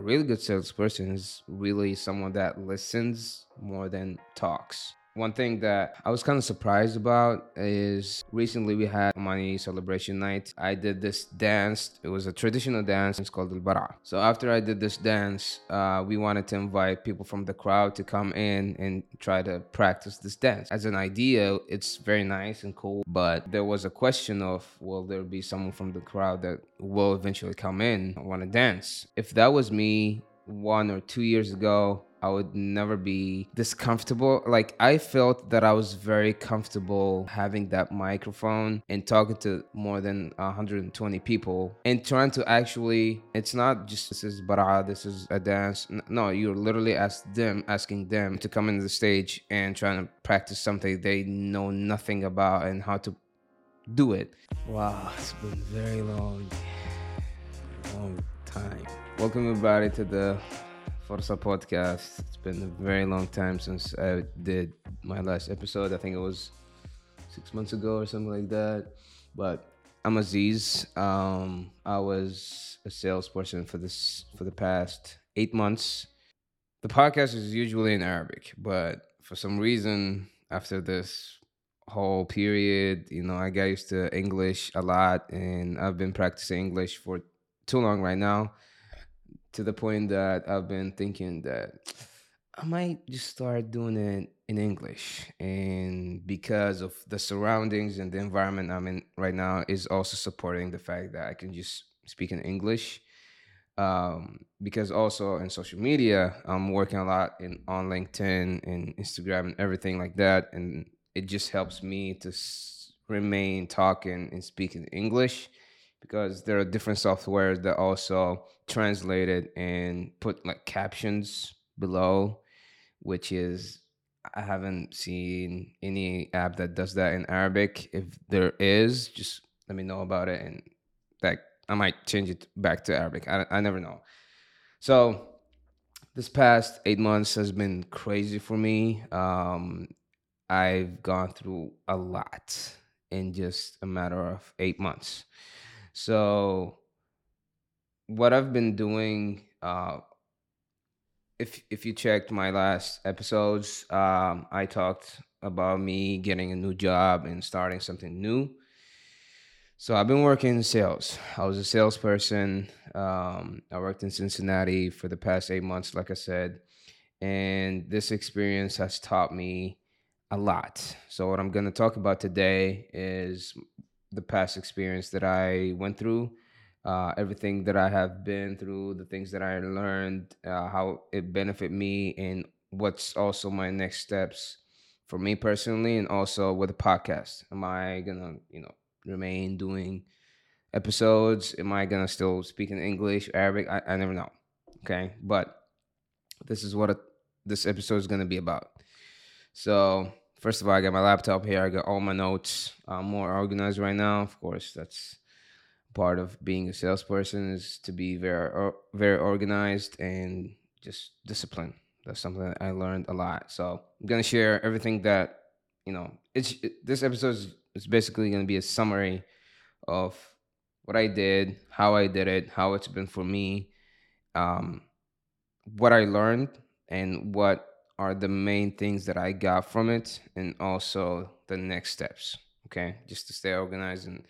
a really good salesperson is really someone that listens more than talks. One thing that I was kind of surprised about is recently we had Omani celebration night. I did this dance. It was a traditional dance. It's called the bara. So after I did this dance, uh, we wanted to invite people from the crowd to come in and try to practice this dance. As an idea, it's very nice and cool. But there was a question of will there be someone from the crowd that will eventually come in and want to dance? If that was me one or two years ago, I would never be this comfortable. Like I felt that I was very comfortable having that microphone and talking to more than 120 people and trying to actually. It's not just this is bara, this is a dance. No, you're literally ask them, asking them to come into the stage and trying to practice something they know nothing about and how to do it. Wow, it's been very long, long time. Welcome everybody to the Forza podcast. It's been a very long time since I did my last episode. I think it was six months ago or something like that. But I'm Aziz. Um, I was a salesperson for this for the past eight months. The podcast is usually in Arabic, but for some reason, after this whole period, you know, I got used to English a lot, and I've been practicing English for too long right now to the point that I've been thinking that I might just start doing it in English. And because of the surroundings and the environment I'm in right now is also supporting the fact that I can just speak in English. Um, because also in social media, I'm working a lot in on LinkedIn and Instagram and everything like that, and it just helps me to s- remain talking and speaking English because there are different softwares that also translate it and put like captions below, which is I haven't seen any app that does that in Arabic. If there is, just let me know about it and like I might change it back to Arabic. I, I never know. So this past eight months has been crazy for me. Um, I've gone through a lot in just a matter of eight months. So what I've been doing, uh, if if you checked my last episodes, um, I talked about me getting a new job and starting something new. So I've been working in sales. I was a salesperson. Um, I worked in Cincinnati for the past eight months, like I said, and this experience has taught me a lot. So what I'm going to talk about today is the past experience that I went through, uh, everything that I have been through, the things that I learned, uh, how it benefit me, and what's also my next steps for me personally, and also with the podcast. Am I gonna, you know, remain doing episodes? Am I gonna still speak in English, Arabic? I, I never know. Okay, but this is what a, this episode is gonna be about. So first of all, I got my laptop here. I got all my notes. I'm more organized right now. Of course, that's part of being a salesperson is to be very very organized and just disciplined. That's something that I learned a lot. So I'm gonna share everything that you know. It's it, this episode is, is basically gonna be a summary of what I did, how I did it, how it's been for me, um, what I learned, and what are the main things that I got from it and also the next steps. Okay. Just to stay organized and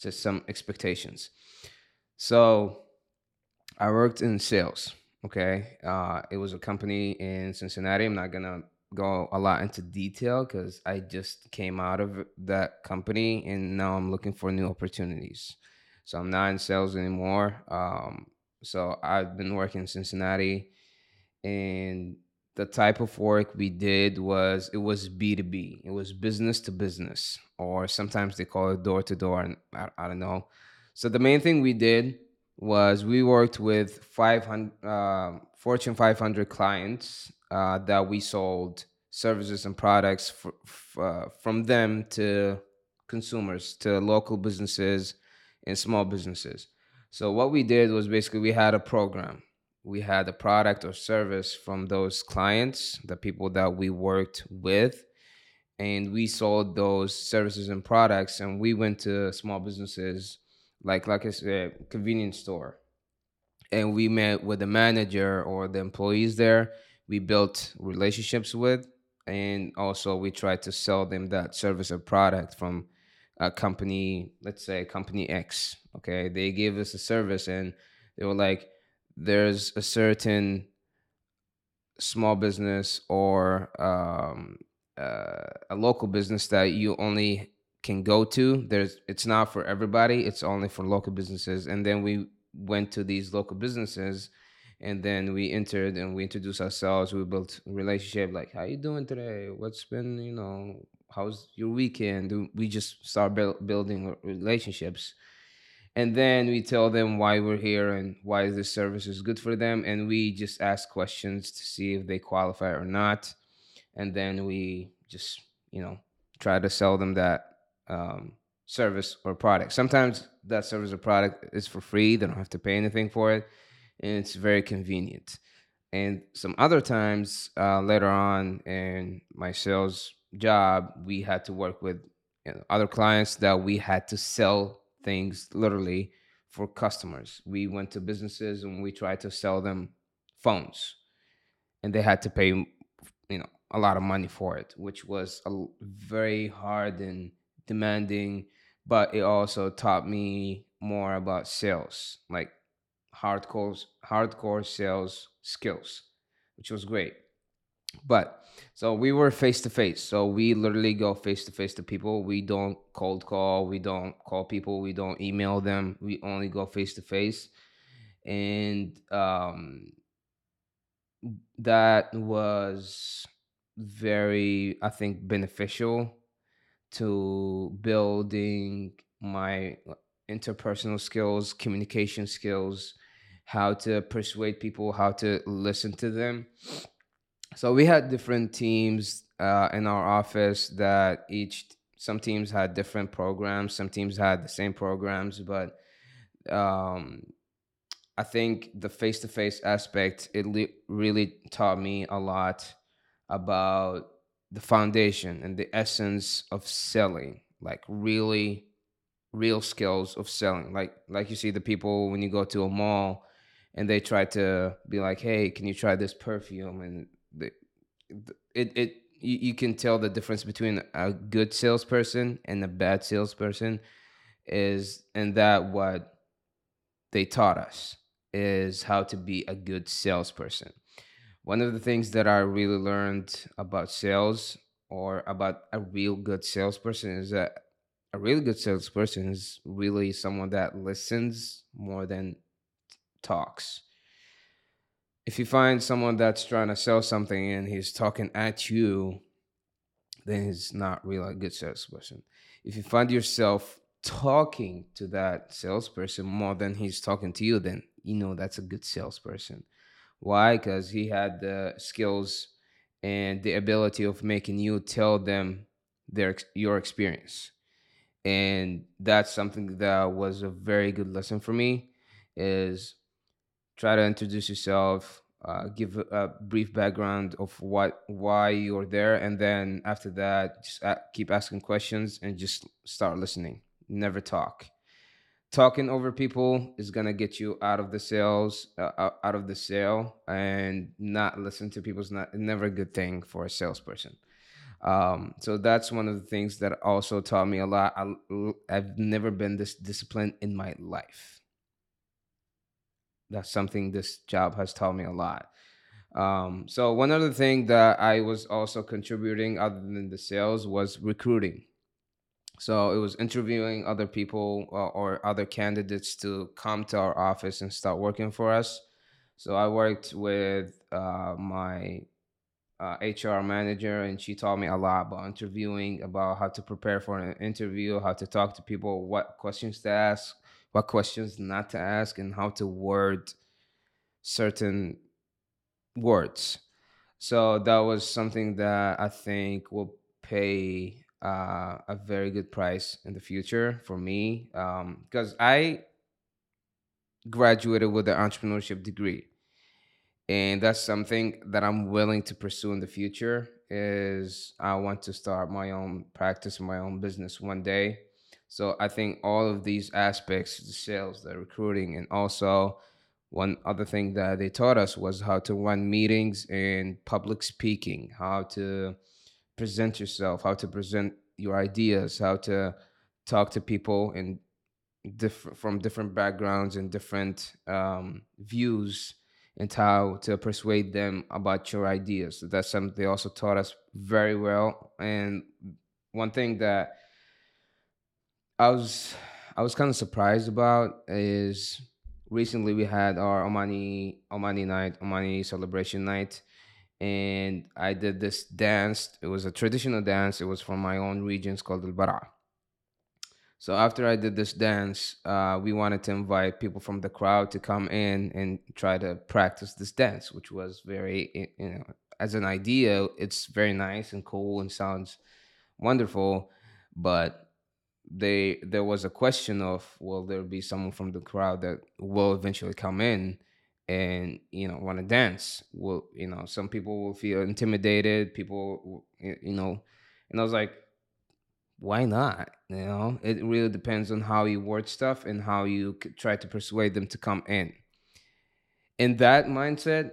just some expectations. So I worked in sales. Okay. Uh, it was a company in Cincinnati. I'm not going to go a lot into detail because I just came out of that company and now I'm looking for new opportunities. So I'm not in sales anymore. Um, so I've been working in Cincinnati and the type of work we did was it was b2b it was business to business or sometimes they call it door to door and I, I, don't know. So the main thing we did was we worked with 500 uh, fortune 500 clients uh, that we sold services and products uh, from them to consumers to local businesses and small businesses. So what we did was basically we had a program we had a product or service from those clients, the people that we worked with, and we sold those services and products. And we went to small businesses, like like I said, convenience store, and we met with the manager or the employees there. We built relationships with, and also we tried to sell them that service or product from a company, let's say company X. Okay, they gave us a service, and they were like, "There's a certain small business or um, uh, a local business that you only can go to. There's it's not for everybody. It's only for local businesses." And then we went to these local businesses and then we entered and we introduced ourselves we built relationship like how you doing today what's been you know how's your weekend we just start build, building relationships and then we tell them why we're here and why this service is good for them. And we just ask questions to see if they qualify or not. And then we just you know try to sell them that um, service or product. Sometimes that service or product is for free. They don't have to pay anything for it. And it's very convenient. And some other times uh, later on in my sales job, we had to work with you know, other clients that we had to sell things literally for customers. We went to businesses and we tried to sell them phones, and they had to pay, you know, a lot of money for it, which was a very hard and demanding. But it also taught me more about sales, like hardcore hardcore sales skills, which was great. But so we were face to face. So we literally go face to face to people. We don't cold call. We don't call people. We don't email them. We only go face to face. And um, that was very, I think, beneficial to building my interpersonal skills, communication skills, how to persuade people, how to listen to them. So we had different teams uh, in our office that each some teams had different programs, some teams had the same programs, but um, I think the face to face aspect it li- really taught me a lot about the foundation and the essence of selling, like really real skills of selling. Like like you see the people when you go to a mall and they try to be like, "Hey, can you try this perfume?" And the, it it you, you can tell the difference between a good salesperson and a bad salesperson is and that what they taught us is how to be a good salesperson. One of the things that I really learned about sales or about a real good salesperson is that a really good salesperson is really someone that listens more than talks. If you find someone that's trying to sell something and he's talking at you, then he's not really a good salesperson. If you find yourself talking to that salesperson more than he's talking to you, then you know that's a good salesperson. Why? Because he had the skills and the ability of making you tell them their your experience, and that's something that was a very good lesson for me. Is try to introduce yourself uh, give a, brief background of what why you're there and then after that just keep asking questions and just start listening. Never talk. Talking over people is gonna get you out of the sales uh, out of the sale and not listen to people is not never a good thing for a salesperson. Um, so that's one of the things that also taught me a lot. I, i've never been this disciplined in my life that's something this job has taught me a lot. Um, so one other thing that I was also contributing other than the sales was recruiting. So it was interviewing other people uh, or other candidates to come to our office and start working for us. So I worked with uh, my uh, HR manager, and she taught me a lot about interviewing, about how to prepare for an interview, how to talk to people, what questions to ask, what questions not to ask and how to word certain words. So that was something that I think will pay uh, a very good price in the future for me because um, I graduated with an entrepreneurship degree, and that's something that I'm willing to pursue in the future. Is I want to start my own practice, my own business one day so I think all of these aspects, the sales, the recruiting, and also one other thing that they taught us was how to run meetings and public speaking, how to present yourself, how to present your ideas, how to talk to people in different from different backgrounds and different um, views and how to persuade them about your ideas. So that's something they also taught us very well. And one thing that I was I was kind of surprised about is recently we had our Omani Omani night, Omani celebration night, and I did this dance. It was a traditional dance. It was from my own region. It's called Al Bara. So after I did this dance, uh, we wanted to invite people from the crowd to come in and try to practice this dance, which was very, you know, as an idea, it's very nice and cool and sounds wonderful. But they there was a question of will there be someone from the crowd that will eventually come in and you know want to dance? Will you know some people will feel intimidated? People, you know, and I was like, why not? You know, it really depends on how you word stuff and how you try to persuade them to come in. In that mindset,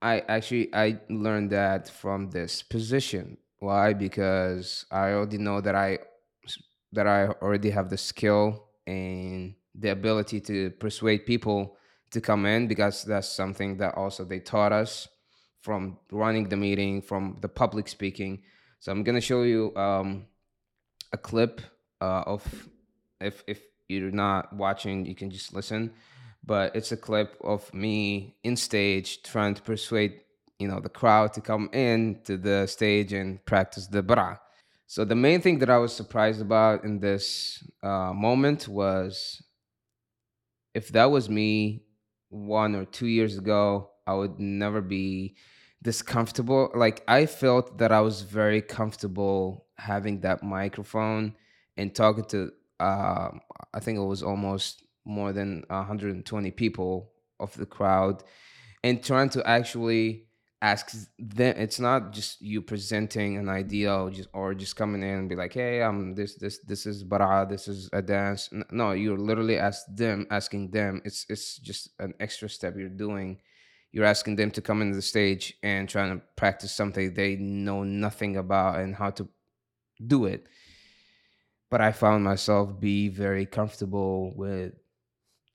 I actually I learned that from this position. Why? Because I already know that I that I already have the skill and the ability to persuade people to come in because that's something that also they taught us from running the meeting, from the public speaking. So I'm gonna show you um, a clip uh, of if if you're not watching, you can just listen. But it's a clip of me in stage trying to persuade you know the crowd to come in to the stage and practice the bara. So the main thing that I was surprised about in this uh, moment was if that was me one or two years ago, I would never be this comfortable. Like I felt that I was very comfortable having that microphone and talking to uh, I think it was almost more than 120 people of the crowd and trying to actually ask them it's not just you presenting an idea or just or just coming in and be like hey i'm this this this is bara this is a dance no you're literally ask them asking them it's it's just an extra step you're doing you're asking them to come into the stage and trying to practice something they know nothing about and how to do it. But I found myself be very comfortable with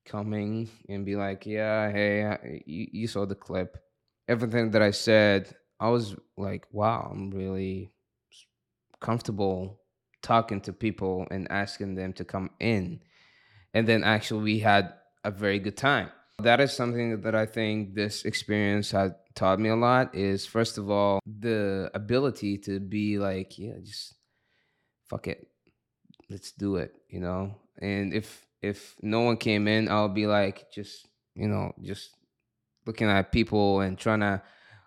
coming and be like, yeah, hey, you, you saw the clip. Everything that I said, I was like, wow, I'm really comfortable talking to people and asking them to come in. And then actually, we had a very good time that is something that I think this experience has taught me a lot is first of all the ability to be like, yeah, just fuck it. Let's do it, you know? And if if no one came in, I'll be like just, you know, just looking at people and trying to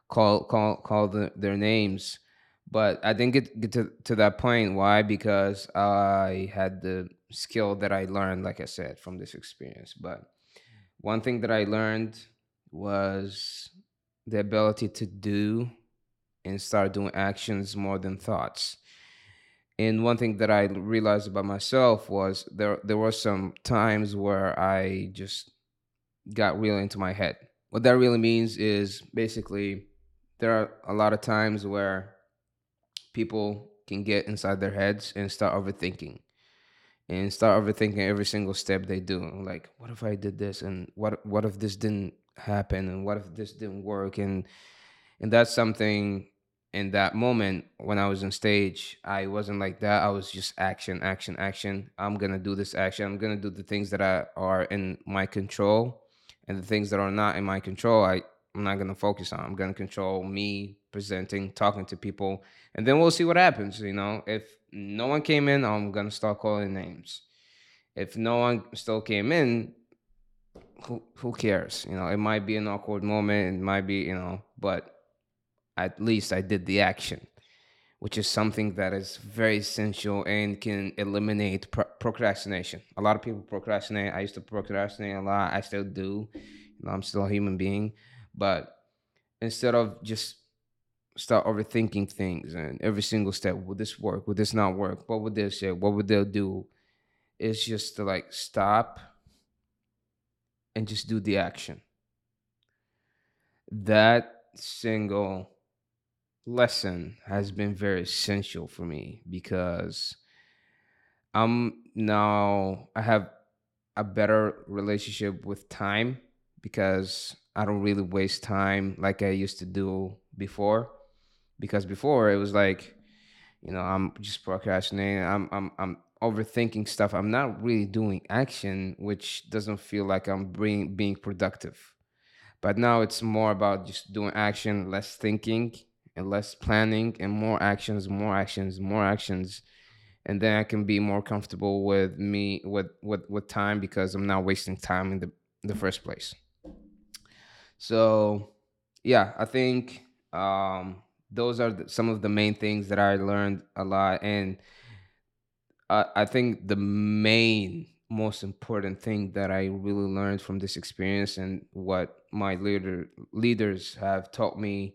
call call call the, their names. But I didn't get, get to, to that point. Why? Because I had the skill that I learned, like I said, from this experience. But one thing that I learned was the ability to do and start doing actions more than thoughts. And one thing that I realized about myself was there there were some times where I just got really into my head. What that really means is basically there are a lot of times where people can get inside their heads and start overthinking and start overthinking every single step they do. Like, what if I did this, and what what if this didn't happen, and what if this didn't work, and and that's something in that moment when I was on stage, I wasn't like that. I was just action, action, action. I'm gonna do this action. I'm gonna do the things that I, are in my control, and the things that are not in my control, I I'm not gonna focus on. I'm gonna control me presenting, talking to people, and then we'll see what happens. You know, if no one came in, I'm gonna start calling names. If no one still came in, who who cares? You know, it might be an awkward moment. It might be, you know, but at least I did the action, which is something that is very essential and can eliminate pro- procrastination. A lot of people procrastinate. I used to procrastinate a lot. I still do. You know, I'm still a human being, but instead of just start overthinking things and every single step. Would this work? Would this not work? What would they say? What would they do? It's just to like stop and just do the action. that single lesson has been very essential for me because I'm now I have a better relationship with time because I don't really waste time like I used to do before. Because before it was like, you know, I'm just procrastinating. I'm I'm I'm overthinking stuff. I'm not really doing action, which doesn't feel like I'm being being productive. But now it's more about just doing action, less thinking and less planning and more actions, more actions, more actions. And then I can be more comfortable with me with with with time because I'm not wasting time in the the first place. So yeah, I think um those are the, some of the main things that I learned a lot and I, I think the main most important thing that I really learned from this experience and what my leader leaders have taught me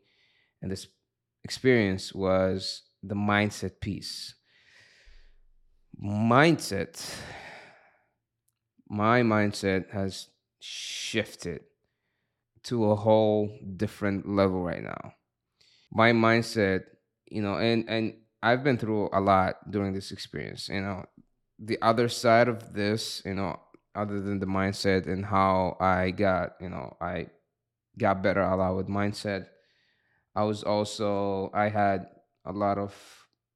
in this experience was the mindset piece. Mindset, my mindset has shifted to a whole different level right now. My mindset, you know, and and I've been through a lot during this experience, you know. The other side of this, you know, other than the mindset and how I got, you know, I got better a lot with mindset I was also I had a lot of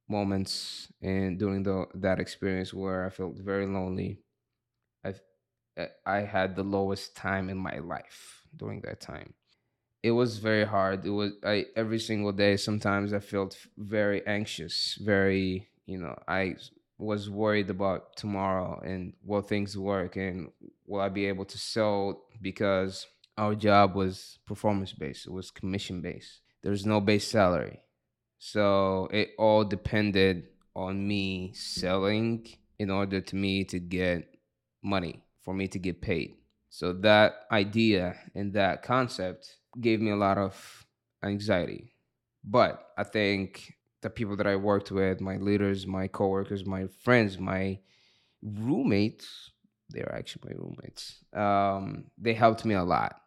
moments in during the that experience where I felt very lonely. I eh, I had the lowest time in my life during that time. It was very hard. It was I every single day. Sometimes I felt very anxious. Very you know I was worried about tomorrow and will things work and will I be able to sell because our job was performance based. It was commission based there's no base salary. So it all depended on me selling in order to me to get money, for me to get paid. So that idea and that concept gave me a lot of anxiety. But I think the people that I worked with, my leaders, my coworkers, my friends, my roommates, they're actually my roommates. Um, they helped me a lot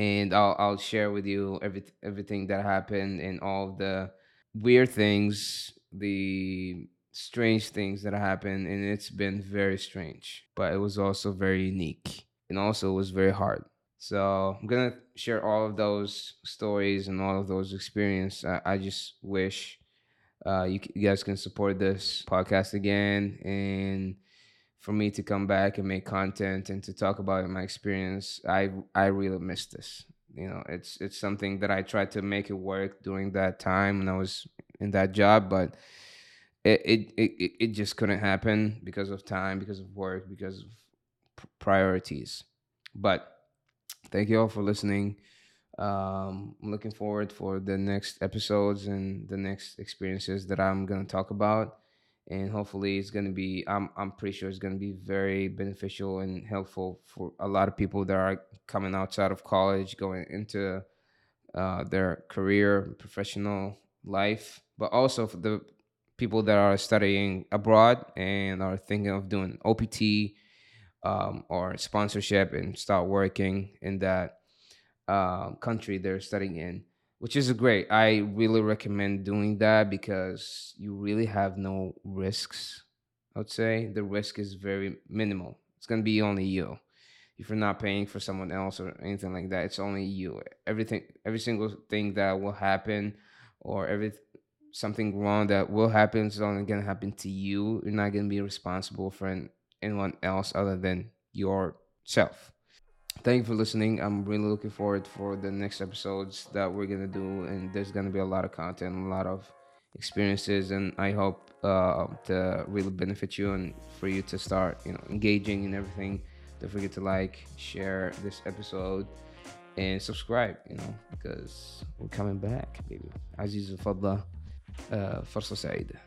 and I'll I'll share with you every everything that happened and all the weird things, the strange things that happened, and it's been very strange, but it was also very unique, and also it was very hard. So I'm gonna share all of those stories and all of those experiences. I, I just wish uh, you, you guys can support this podcast again and for me to come back and make content and to talk about my experience, I I really miss this. You know, it's it's something that I tried to make it work during that time when I was in that job, but it it it, it just couldn't happen because of time, because of work, because of priorities. But thank you all for listening. Um, I'm looking forward for the next episodes and the next experiences that I'm gonna talk about and hopefully it's going to be I'm I'm pretty sure it's going to be very beneficial and helpful for a lot of people that are coming outside of college going into uh, their career professional life but also for the people that are studying abroad and are thinking of doing OPT um, or sponsorship and start working in that uh, country they're studying in which is great. I really recommend doing that because you really have no risks. I would say the risk is very minimal. It's gonna be only you. If you're not paying for someone else or anything like that, it's only you. Everything, every single thing that will happen, or every something wrong that will happen is only gonna happen to you. You're not gonna be responsible for anyone else other than yourself thank you for listening. I'm really looking forward for the next episodes that we're gonna do, and there's gonna be a lot of content, a lot of experiences, and I hope uh, to really benefit you and for you to start, you know, engaging in everything. Don't forget to like, share this episode, and subscribe. You know, because we're coming back, baby. عزيز الفضة فرصة سعيدة.